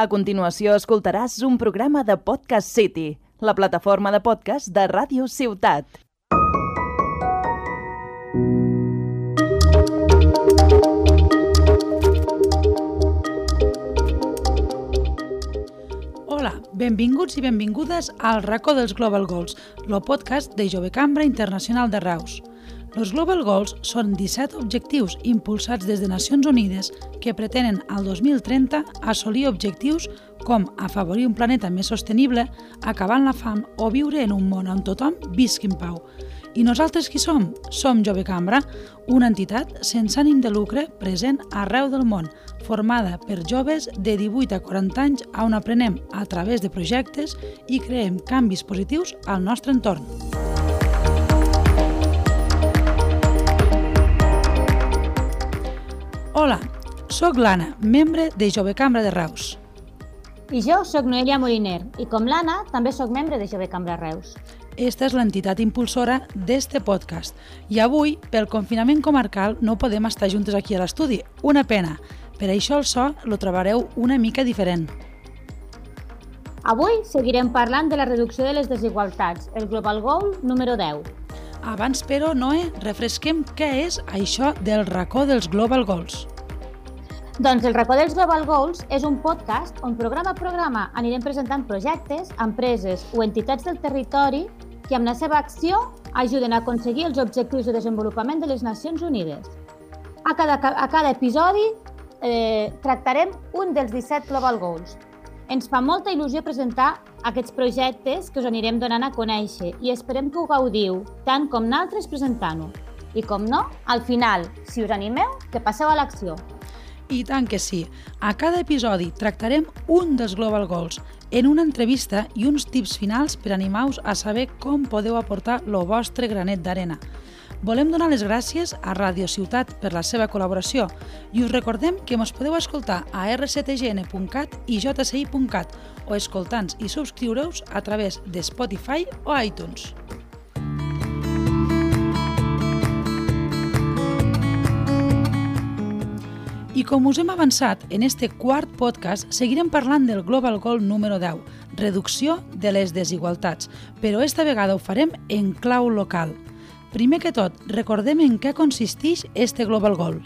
A continuació escoltaràs un programa de Podcast City, la plataforma de podcast de Ràdio Ciutat. Hola, benvinguts i benvingudes al racó dels Global Goals, el podcast de Jove Cambra Internacional de Reus. Els Global Goals són 17 objectius impulsats des de Nacions Unides que pretenen al 2030 assolir objectius com afavorir un planeta més sostenible, acabant la fam o viure en un món on tothom visqui en pau. I nosaltres qui som? Som Jove Cambra, una entitat sense ànim de lucre present arreu del món, formada per joves de 18 a 40 anys on aprenem a través de projectes i creem canvis positius al nostre entorn. Hola, sóc l'Anna, membre de Jove Cambra de Reus. I jo sóc Noelia Moliner i com l'Anna també sóc membre de Jove Cambra Reus. Esta és l'entitat impulsora d'este podcast i avui, pel confinament comarcal, no podem estar juntes aquí a l'estudi. Una pena. Per això el so lo trobareu una mica diferent. Avui seguirem parlant de la reducció de les desigualtats, el Global Goal número 10. Abans, però, Noé, refresquem què és això del racó dels Global Goals. Doncs el racó dels Global Goals és un podcast on programa a programa anirem presentant projectes, empreses o entitats del territori que amb la seva acció ajuden a aconseguir els objectius de desenvolupament de les Nacions Unides. A cada, a cada episodi eh, tractarem un dels 17 Global Goals. Ens fa molta il·lusió presentar aquests projectes que us anirem donant a conèixer i esperem que ho gaudiu, tant com naltres presentant-ho. I com no, al final, si us animeu, que passeu a l'acció. I tant que sí. A cada episodi tractarem un dels Global Goals en una entrevista i uns tips finals per animar-vos a saber com podeu aportar el vostre granet d'arena. Volem donar les gràcies a Ràdio Ciutat per la seva col·laboració i us recordem que mos podeu escoltar a rctgn.cat i jci.cat o escoltants i subscriure-us a través de Spotify o iTunes. I com us hem avançat en este quart podcast, seguirem parlant del Global Goal número 10, reducció de les desigualtats, però esta vegada ho farem en clau local. Primer que tot, recordem en què consisteix este Global Goal.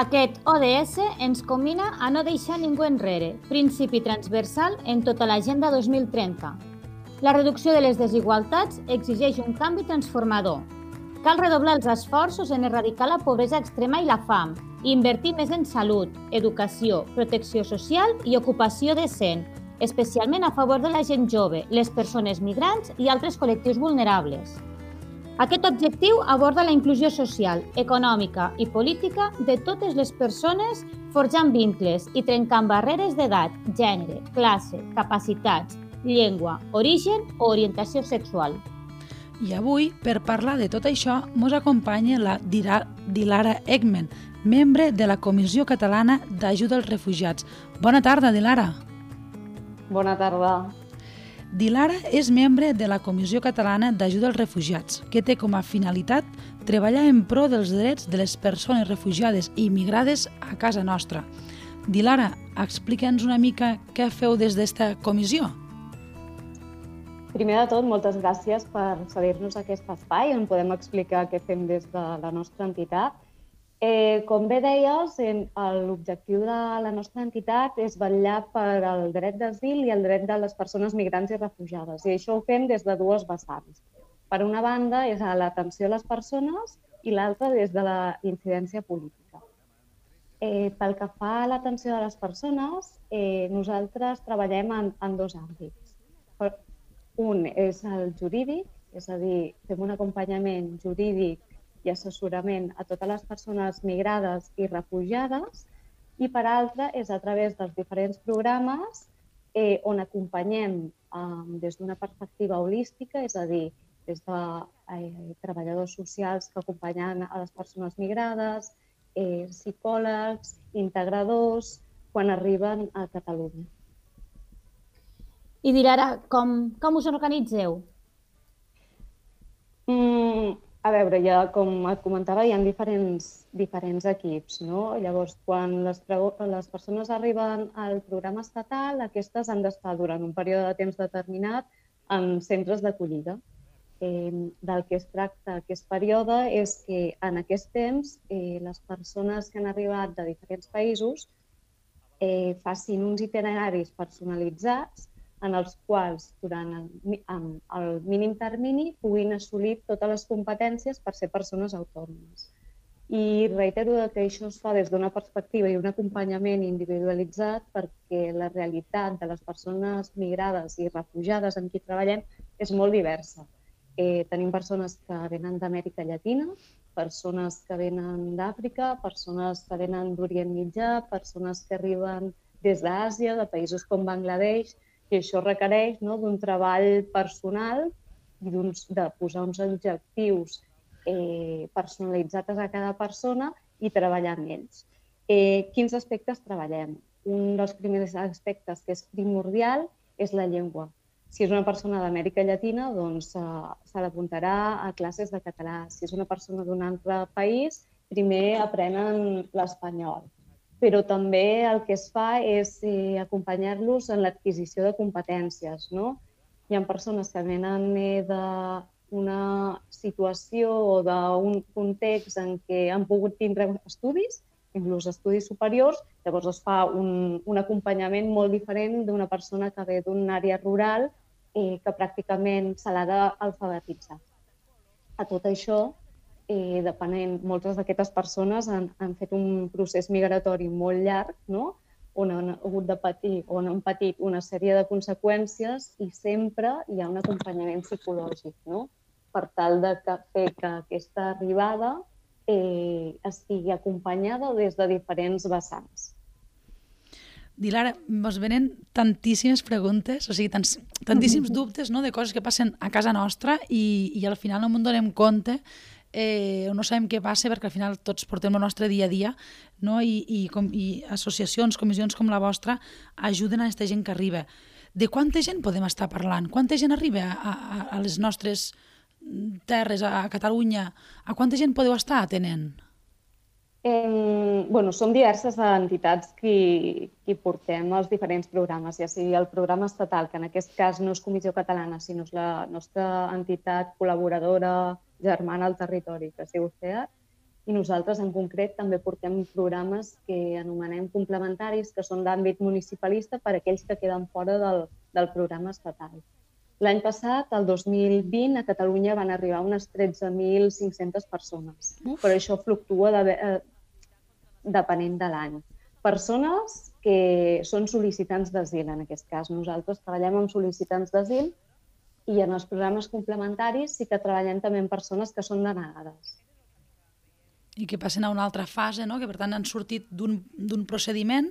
Aquest ODS ens combina a no deixar ningú enrere, principi transversal en tota l'Agenda 2030. La reducció de les desigualtats exigeix un canvi transformador. Cal redoblar els esforços en erradicar la pobresa extrema i la fam, i invertir més en salut, educació, protecció social i ocupació decent, especialment a favor de la gent jove, les persones migrants i altres col·lectius vulnerables. Aquest objectiu aborda la inclusió social, econòmica i política de totes les persones forjant vincles i trencant barreres d'edat, gènere, classe, capacitats, llengua, origen o orientació sexual. I avui, per parlar de tot això, mos acompanya la Dilara Egmen, membre de la Comissió Catalana d'Ajuda als Refugiats. Bona tarda, Dilara. Bona tarda. Dilara és membre de la Comissió Catalana d'Ajuda als Refugiats, que té com a finalitat treballar en pro dels drets de les persones refugiades i migrades a casa nostra. Dilara, explica'ns una mica què feu des d'esta comissió. Primer de tot, moltes gràcies per cedir-nos aquest espai on podem explicar què fem des de la nostra entitat. Eh, com bé deies, l'objectiu de la nostra entitat és vetllar per al dret d'asil i el dret de les persones migrants i refugiades. I això ho fem des de dues vessants. Per una banda, és a l'atenció a les persones i l'altra des de la incidència política. Eh, pel que fa a l'atenció de les persones, eh, nosaltres treballem en, en dos àmbits. Un és el jurídic, és a dir, fem un acompanyament jurídic i assessorament a totes les persones migrades i refugiades i per altra és a través dels diferents programes eh, on acompanyem eh, des d'una perspectiva holística, és a dir, des de eh, treballadors socials que acompanyen a les persones migrades, eh, psicòlegs, integradors, quan arriben a Catalunya. I dir ara, com, com us organitzeu? Mm, A veure, ja com et comentava, hi ha diferents, diferents equips. No? Llavors, quan les, les persones arriben al programa estatal, aquestes han d'estar durant un període de temps determinat en centres d'acollida. Eh, del que es tracta aquest període és que en aquest temps eh, les persones que han arribat de diferents països eh, facin uns itineraris personalitzats en els quals durant el, el mínim termini puguin assolir totes les competències per ser persones autònomes. I reitero que això es fa des d'una perspectiva i un acompanyament individualitzat perquè la realitat de les persones migrades i refugiades amb qui treballem és molt diversa. Eh, tenim persones que venen d'Amèrica Llatina, persones que venen d'Àfrica, persones que venen d'Orient Mitjà, persones que arriben des d'Àsia, de països com Bangladesh, i això requereix no, d'un treball personal i de posar uns objectius eh, personalitzats a cada persona i treballar amb ells. Eh, quins aspectes treballem? Un dels primers aspectes que és primordial és la llengua. Si és una persona d'Amèrica Llatina, doncs uh, s'ha d'apuntarà a classes de català. Si és una persona d'un altre país, primer aprenen l'espanyol però també el que es fa és eh, acompanyar-los en l'adquisició de competències. No? Hi ha persones que venen eh, d'una situació o d'un context en què han pogut tindre estudis, inclús estudis superiors, llavors es fa un, un acompanyament molt diferent d'una persona que ve d'una àrea rural eh, que pràcticament se l'ha d'alfabetitzar. A tot això eh, depenent, moltes d'aquestes persones han, han fet un procés migratori molt llarg, no? on han hagut de patir, on han patit una sèrie de conseqüències i sempre hi ha un acompanyament psicològic, no? per tal de que, fer que aquesta arribada eh, estigui acompanyada des de diferents vessants. Dilara, ens venen tantíssimes preguntes, o sigui, tants, tantíssims dubtes no, de coses que passen a casa nostra i, i al final no ens donem compte eh, no sabem què passa perquè al final tots portem el nostre dia a dia no? I, i, com, i associacions, comissions com la vostra ajuden a aquesta gent que arriba. De quanta gent podem estar parlant? Quanta gent arriba a, a, a les nostres terres, a Catalunya? A quanta gent podeu estar atenent? Eh, bueno, som diverses entitats qui, qui portem els diferents programes, ja sigui el programa estatal, que en aquest cas no és Comissió Catalana, sinó és la nostra entitat col·laboradora germana al territori, que es diu CEAT, i nosaltres en concret també portem programes que anomenem complementaris, que són d'àmbit municipalista per a aquells que queden fora del, del programa estatal. L'any passat, el 2020, a Catalunya van arribar unes 13.500 persones, Uf. però això fluctua de, eh, depenent de l'any. Persones que són sol·licitants d'asil, en aquest cas. Nosaltres treballem amb sol·licitants d'asil i en els programes complementaris sí que treballem també amb persones que són denegades. I que passen a una altra fase, no? que per tant han sortit d'un procediment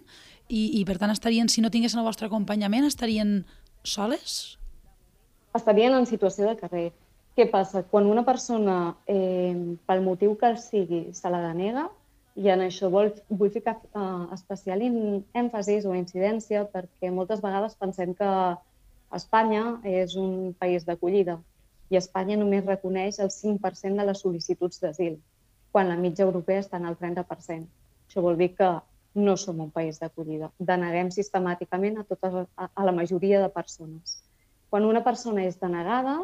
i, i per tant estarien, si no tinguessin el vostre acompanyament, estarien soles? Estarien en situació de carrer. Què passa? Quan una persona, eh, pel motiu que sigui, se la denega, i en això vol, vull ficar eh, especial èmfasis o incidència perquè moltes vegades pensem que Espanya és un país d'acollida i Espanya només reconeix el 5% de les sol·licituds d'asil, quan la mitja europea està en el 30%. Això vol dir que no som un país d'acollida. Deneguem sistemàticament a, totes, a, a la majoria de persones. Quan una persona és denegada,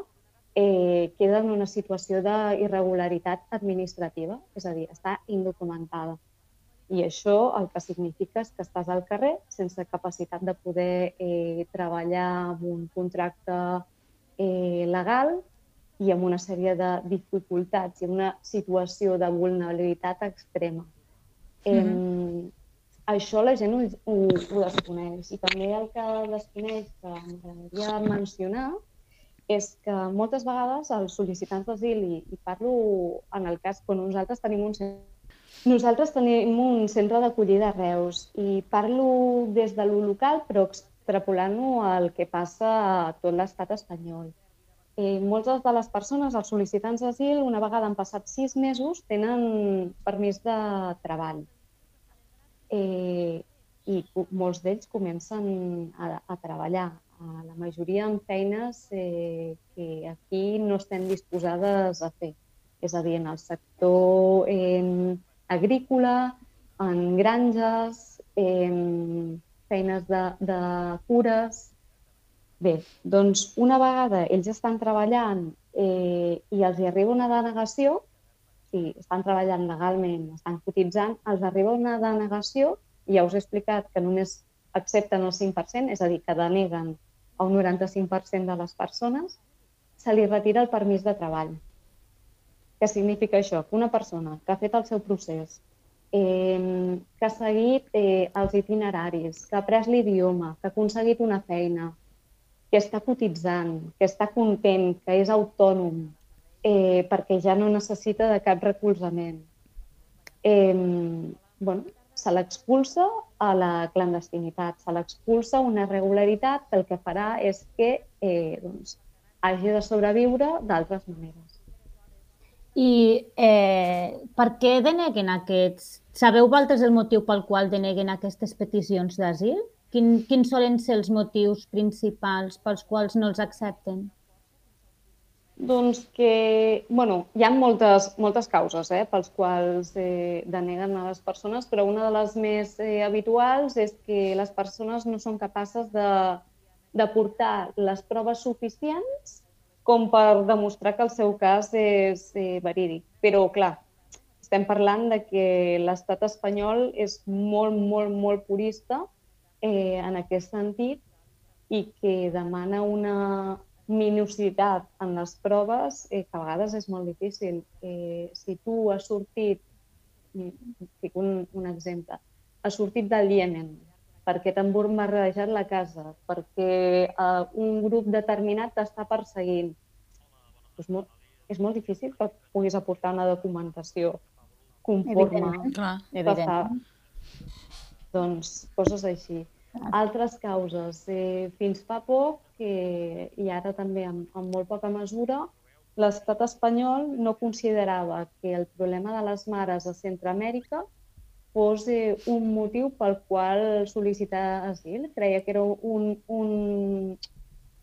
eh, queda en una situació d'irregularitat administrativa, és a dir, està indocumentada. I això el que significa és que estàs al carrer sense capacitat de poder eh, treballar amb un contracte eh, legal i amb una sèrie de dificultats i una situació de vulnerabilitat extrema. Mm -hmm. Això la gent ho, ho, ho desconeix. I també el que desconeix, que m'agradaria mencionar, és que moltes vegades els sol·licitants d'asil, i, i parlo en el cas quan nosaltres tenim un centre nosaltres tenim un centre d'acollida a Reus i parlo des de lo local, però extrapolant-ho al que passa a tot l'estat espanyol. Eh, moltes de les persones, els sol·licitants d'asil, una vegada han passat sis mesos, tenen permís de treball. Eh, I molts d'ells comencen a, a treballar, a la majoria amb feines eh, que aquí no estem disposades a fer. És a dir, en el sector eh, agrícola, en granges, eh, feines de, de cures... Bé, doncs una vegada ells estan treballant eh, i els hi arriba una denegació, si estan treballant legalment, estan cotitzant, els arriba una denegació, i ja us he explicat que només accepten el 5%, és a dir, que deneguen un 95% de les persones, se li retira el permís de treball. Què significa això? Que una persona que ha fet el seu procés, eh, que ha seguit eh, els itineraris, que ha après l'idioma, que ha aconseguit una feina, que està cotitzant, que està content, que és autònom, eh, perquè ja no necessita de cap recolzament. Eh, bueno, se l'expulsa a la clandestinitat, se l'expulsa una regularitat que el que farà és que eh, doncs, hagi de sobreviure d'altres maneres. I eh, per què deneguen aquests? Sabeu vosaltres el motiu pel qual deneguen aquestes peticions d'asil? Quin, quins solen ser els motius principals pels quals no els accepten? Doncs que, bueno, hi ha moltes, moltes causes eh, pels quals eh, deneguen a les persones, però una de les més eh, habituals és que les persones no són capaces de, de portar les proves suficients com per demostrar que el seu cas és eh, verídic. Però, clar, estem parlant de que l'estat espanyol és molt, molt, molt purista eh, en aquest sentit i que demana una minucitat en les proves eh, que a vegades és molt difícil. Eh, si tu has sortit, fico un, un exemple, has sortit del Iemen, perquè t'han bombardejat la casa, perquè eh, un grup determinat t'està perseguint. És molt, és molt difícil que puguis aportar una documentació conforme. Evidentment. Doncs coses així. Altres causes. Eh, fins fa poc, eh, i ara també en molt poca mesura, l'estat espanyol no considerava que el problema de les mares a Centroamèrica fos eh, un motiu pel qual sol·licitar asil. Creia que era un, un,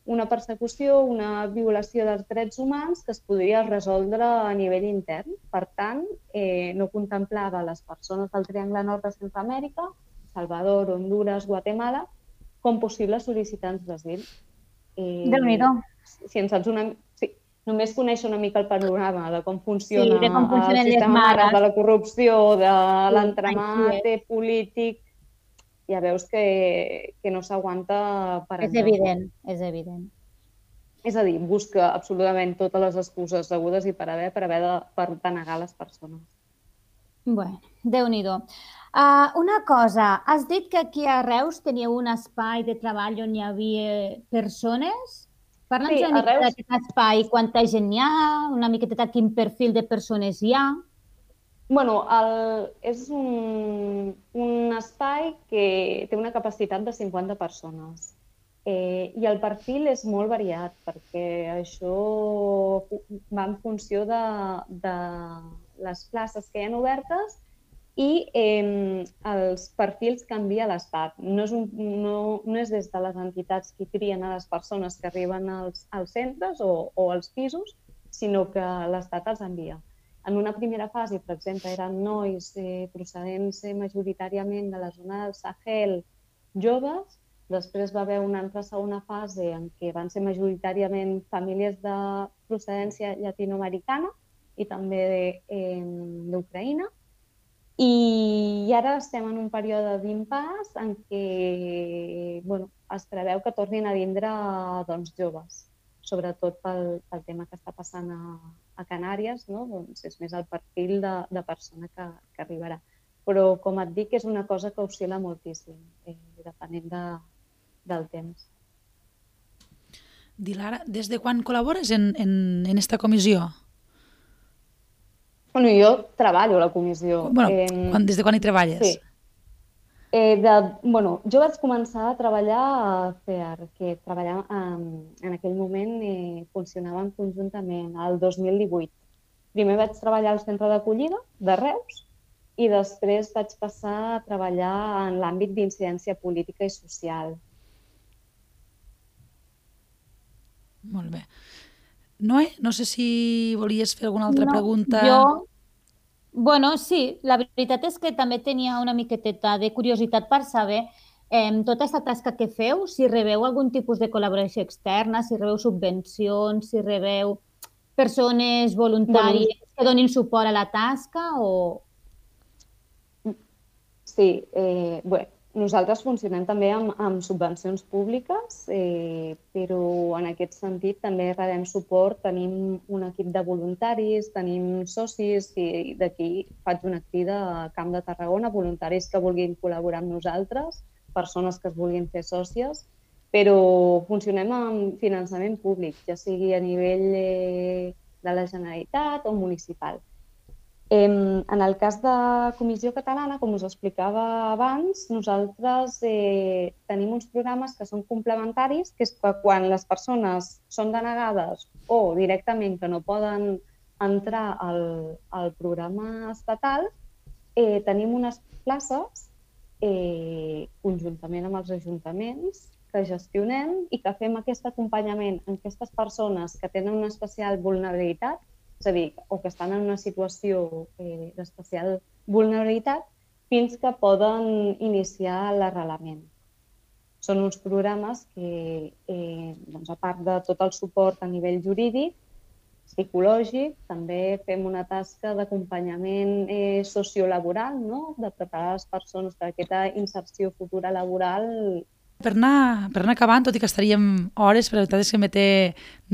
una persecució, una violació dels drets humans que es podria resoldre a nivell intern. Per tant, eh, no contemplava les persones del Triangle Nord de Centroamèrica, Salvador, Honduras, Guatemala, com possibles sol·licitants d'asil. Déu-n'hi-do. Si en saps una, només conèixer una mica el panorama de com funciona, sí, de com el sistema de la corrupció, de sí, l'entramat polític, ja veus que, que no s'aguanta per És evident, és evident. És a dir, busca absolutament totes les excuses degudes i per haver, per haver de, per denegar les persones. Bueno, déu nhi uh, Una cosa, has dit que aquí a Reus teníeu un espai de treball on hi havia persones Parla'ns sí, una mica Reus... d'aquest espai, quanta gent hi ha, una miqueta quin perfil de persones hi ha. bueno, el, és un, un espai que té una capacitat de 50 persones. Eh, I el perfil és molt variat perquè això va en funció de, de les places que hi ha obertes i eh, els perfils canvia l'Estat. No, és un, no, no és des de les entitats que trien a les persones que arriben als, als centres o, o als pisos, sinó que l'Estat els envia. En una primera fase, per exemple, eren nois eh, procedents eh, majoritàriament de la zona del Sahel, joves, després va haver una altra segona fase en què van ser majoritàriament famílies de procedència llatinoamericana i també eh, d'Ucraïna, i ara estem en un període d'impàs en què bueno, es preveu que tornin a vindre doncs, joves, sobretot pel, pel tema que està passant a, a Canàries, no? doncs és més el perfil de, de persona que, que arribarà. Però, com et dic, és una cosa que oscil·la moltíssim, eh, depenent de, del temps. Dilara, des de quan col·labores en, en, en esta comissió? Bueno, jo treballo a la comissió. Bueno, eh, quan, des de quan hi treballes? Sí. Eh, de, bueno, jo vaig començar a treballar a CEAR, que treballava, en, en aquell moment eh, funcionàvem conjuntament, al 2018. Primer vaig treballar al centre d'acollida de Reus i després vaig passar a treballar en l'àmbit d'incidència política i social. Molt bé. Noé, no sé si volies fer alguna altra no, pregunta. Jo, bueno, sí, la veritat és que també tenia una miqueteta de curiositat per saber eh, tota aquesta tasca que feu, si rebeu algun tipus de col·laboració externa, si rebeu subvencions, si rebeu persones voluntàries bueno, que donin suport a la tasca o... Sí, eh, bé, nosaltres funcionem també amb, amb subvencions públiques, eh, però en aquest sentit també rebem suport, tenim un equip de voluntaris, tenim socis i d'aquí faig una crida a Camp de Tarragona, voluntaris que vulguin col·laborar amb nosaltres, persones que es vulguin fer sòcies, però funcionem amb finançament públic, ja sigui a nivell eh, de la Generalitat o municipal. En el cas de Comissió Catalana, com us explicava abans, nosaltres eh, tenim uns programes que són complementaris, que és que quan les persones són denegades o directament que no poden entrar al, al programa estatal, eh, tenim unes places eh, conjuntament amb els ajuntaments que gestionem i que fem aquest acompanyament en aquestes persones que tenen una especial vulnerabilitat és a dir, o que estan en una situació eh, d'especial vulnerabilitat, fins que poden iniciar l'arrelament. Són uns programes que, eh, doncs, a part de tot el suport a nivell jurídic, psicològic, també fem una tasca d'acompanyament eh, sociolaboral, no? de preparar les persones per aquesta inserció futura laboral per anar, per anar acabant, tot i que estaríem hores, però la veritat és que me té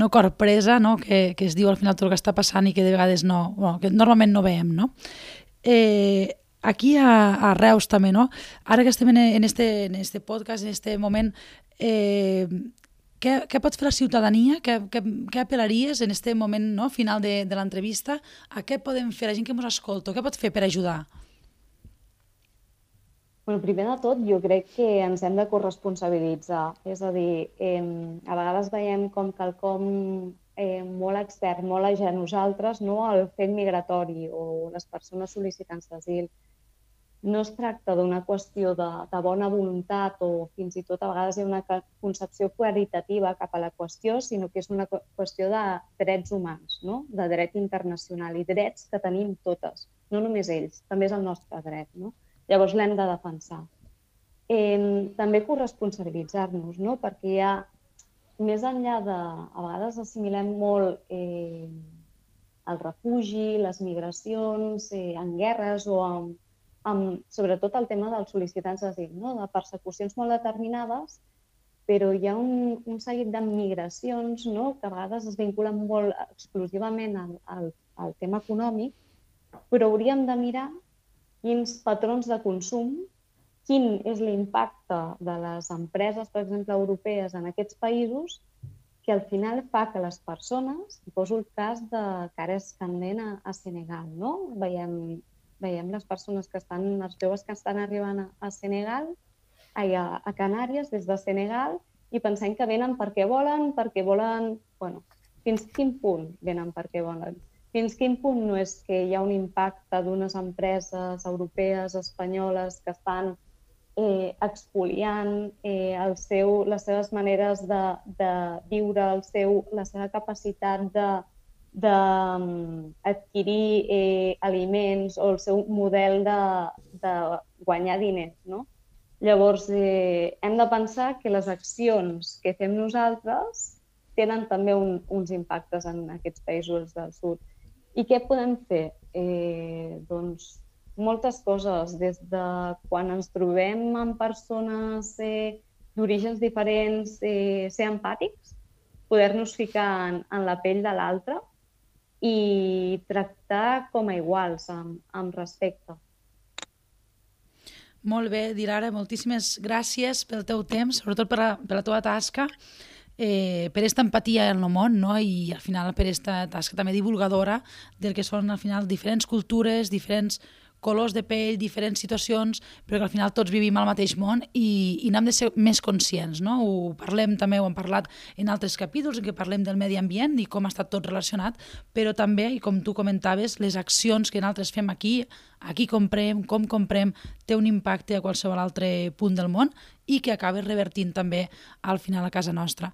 no corpresa, no? Que, que es diu al final tot el que està passant i que de vegades no, bueno, que normalment no veiem, no? Eh, aquí a, a Reus també, no? Ara que estem en, en, este, en este podcast, en este moment, eh, què, què pot fer la ciutadania? Què, què, què apel·laries en este moment no? final de, de l'entrevista? A què podem fer la gent que ens escolta? Què pot fer per ajudar? Bueno, primer de tot, jo crec que ens hem de corresponsabilitzar. És a dir, eh, a vegades veiem com quelcom eh, molt expert, molt a nosaltres, no? el fet migratori o les persones sol·licitants d'asil. No es tracta d'una qüestió de, de bona voluntat o fins i tot a vegades hi ha una concepció qualitativa cap a la qüestió, sinó que és una qüestió de drets humans, no? de dret internacional i drets que tenim totes, no només ells, també és el nostre dret. No? Llavors l'hem de defensar. Eh, també corresponsabilitzar-nos, no? perquè hi ha, més enllà de... A vegades assimilem molt eh, el refugi, les migracions, eh, en guerres o amb, amb, sobretot el tema dels sol·licitants d'asil, no? de persecucions molt determinades, però hi ha un, un seguit de migracions no? que a vegades es vinculen molt exclusivament al, al, al tema econòmic, però hauríem de mirar quins patrons de consum, quin és l'impacte de les empreses, per exemple, europees en aquests països, que al final fa que les persones, poso el cas de cares candent a, a Senegal, no? Veiem, veiem les persones que estan, els joves que estan arribant a, a Senegal, a, a Canàries des de Senegal, i pensem que venen perquè volen, perquè volen... bueno, fins quin punt venen perquè volen? Fins quin punt no és que hi ha un impacte d'unes empreses europees, espanyoles, que estan eh, expoliant eh, el seu, les seves maneres de, de viure, el seu, la seva capacitat de, d'adquirir eh, aliments o el seu model de, de guanyar diners. No? Llavors, eh, hem de pensar que les accions que fem nosaltres tenen també un, uns impactes en aquests països del sud. I què podem fer? Eh, doncs moltes coses, des de quan ens trobem amb persones eh, d'orígens diferents, eh, ser empàtics, poder-nos ficar en, en la pell de l'altre i tractar com a iguals, amb, amb respecte. Molt bé, Dilara, moltíssimes gràcies pel teu temps, sobretot per la, per la teva tasca eh, per aquesta empatia en el món no? i al final per aquesta tasca també divulgadora del que són al final diferents cultures, diferents colors de pell, diferents situacions, però que al final tots vivim al mateix món i, i n'hem de ser més conscients. No? Ho parlem també, ho hem parlat en altres capítols en què parlem del medi ambient i com ha estat tot relacionat, però també, i com tu comentaves, les accions que nosaltres fem aquí, aquí comprem, com comprem, té un impacte a qualsevol altre punt del món i que acabi revertint també al final a casa nostra.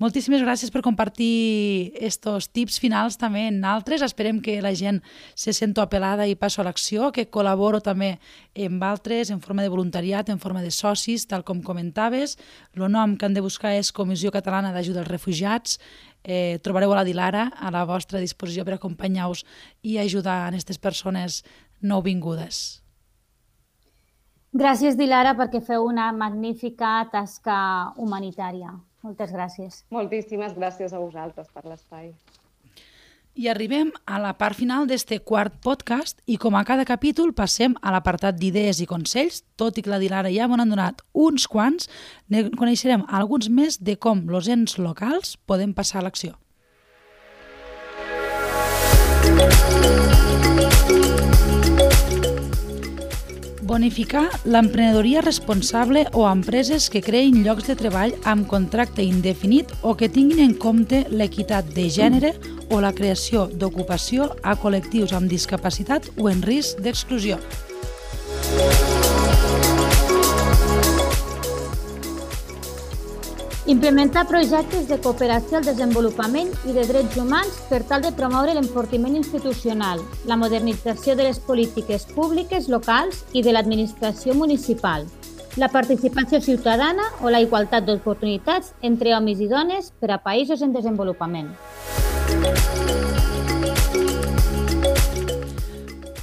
Moltíssimes gràcies per compartir estos tips finals també en altres. Esperem que la gent se sento apelada i passo a l'acció, que col·laboro també amb altres en forma de voluntariat, en forma de socis, tal com comentaves. El nom que han de buscar és Comissió Catalana d'Ajuda als Refugiats. Eh, trobareu a la Dilara a la vostra disposició per acompanyar-vos i ajudar a aquestes persones nouvingudes. Gràcies, Dilara, perquè feu una magnífica tasca humanitària. Moltes gràcies. Moltíssimes gràcies a vosaltres per l'espai. I arribem a la part final d'este quart podcast i com a cada capítol passem a l'apartat d'idees i consells, tot i que la Dilara ja m'han donat uns quants, ne coneixerem alguns més de com els ens locals podem passar a l'acció. Bonificar l'emprenedoria responsable o empreses que creïn llocs de treball amb contracte indefinit o que tinguin en compte l'equitat de gènere o la creació d'ocupació a col·lectius amb discapacitat o en risc d'exclusió. Implementar projectes de cooperació al desenvolupament i de drets humans per tal de promoure l'enfortiment institucional, la modernització de les polítiques públiques locals i de l'administració municipal, la participació ciutadana o la igualtat d'oportunitats entre homes i dones per a països en desenvolupament.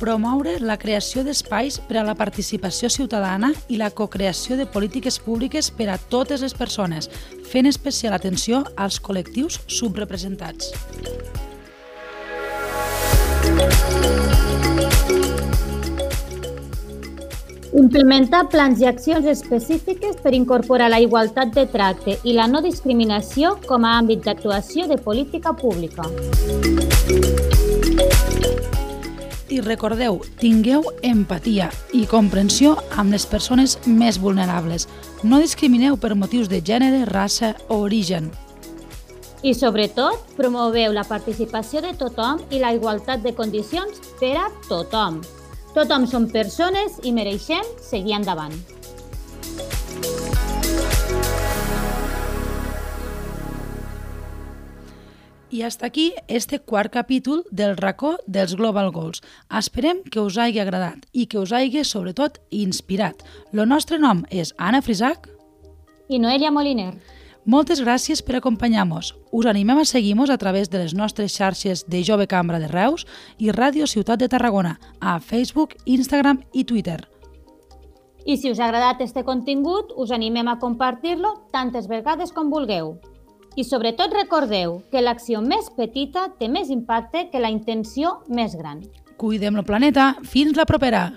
Promoure la creació d'espais per a la participació ciutadana i la cocreació de polítiques públiques per a totes les persones, fent especial atenció als col·lectius subrepresentats. Implementar plans i accions específiques per incorporar la igualtat de tracte i la no discriminació com a àmbit d'actuació de política pública. I recordeu, tingueu empatia i comprensió amb les persones més vulnerables. No discrimineu per motius de gènere, raça o origen. I sobretot, promoveu la participació de tothom i la igualtat de condicions per a tothom. Tothom som persones i mereixem seguir endavant. I hasta aquí este quart capítol del racó dels Global Goals. Esperem que us hagi agradat i que us hagi, sobretot, inspirat. El nostre nom és Anna Frisac i Noelia Moliner. Moltes gràcies per acompanyar-nos. Us animem a seguir-nos a través de les nostres xarxes de Jove Cambra de Reus i Ràdio Ciutat de Tarragona, a Facebook, Instagram i Twitter. I si us ha agradat este contingut, us animem a compartir-lo tantes vegades com vulgueu. I sobretot recordeu que l'acció més petita té més impacte que la intenció més gran. Cuidem el planeta. Fins la propera!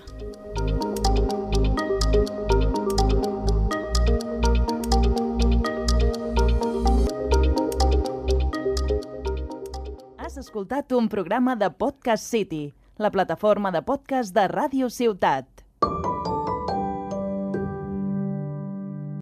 Has escoltat un programa de Podcast City, la plataforma de podcast de Ràdio Ciutat.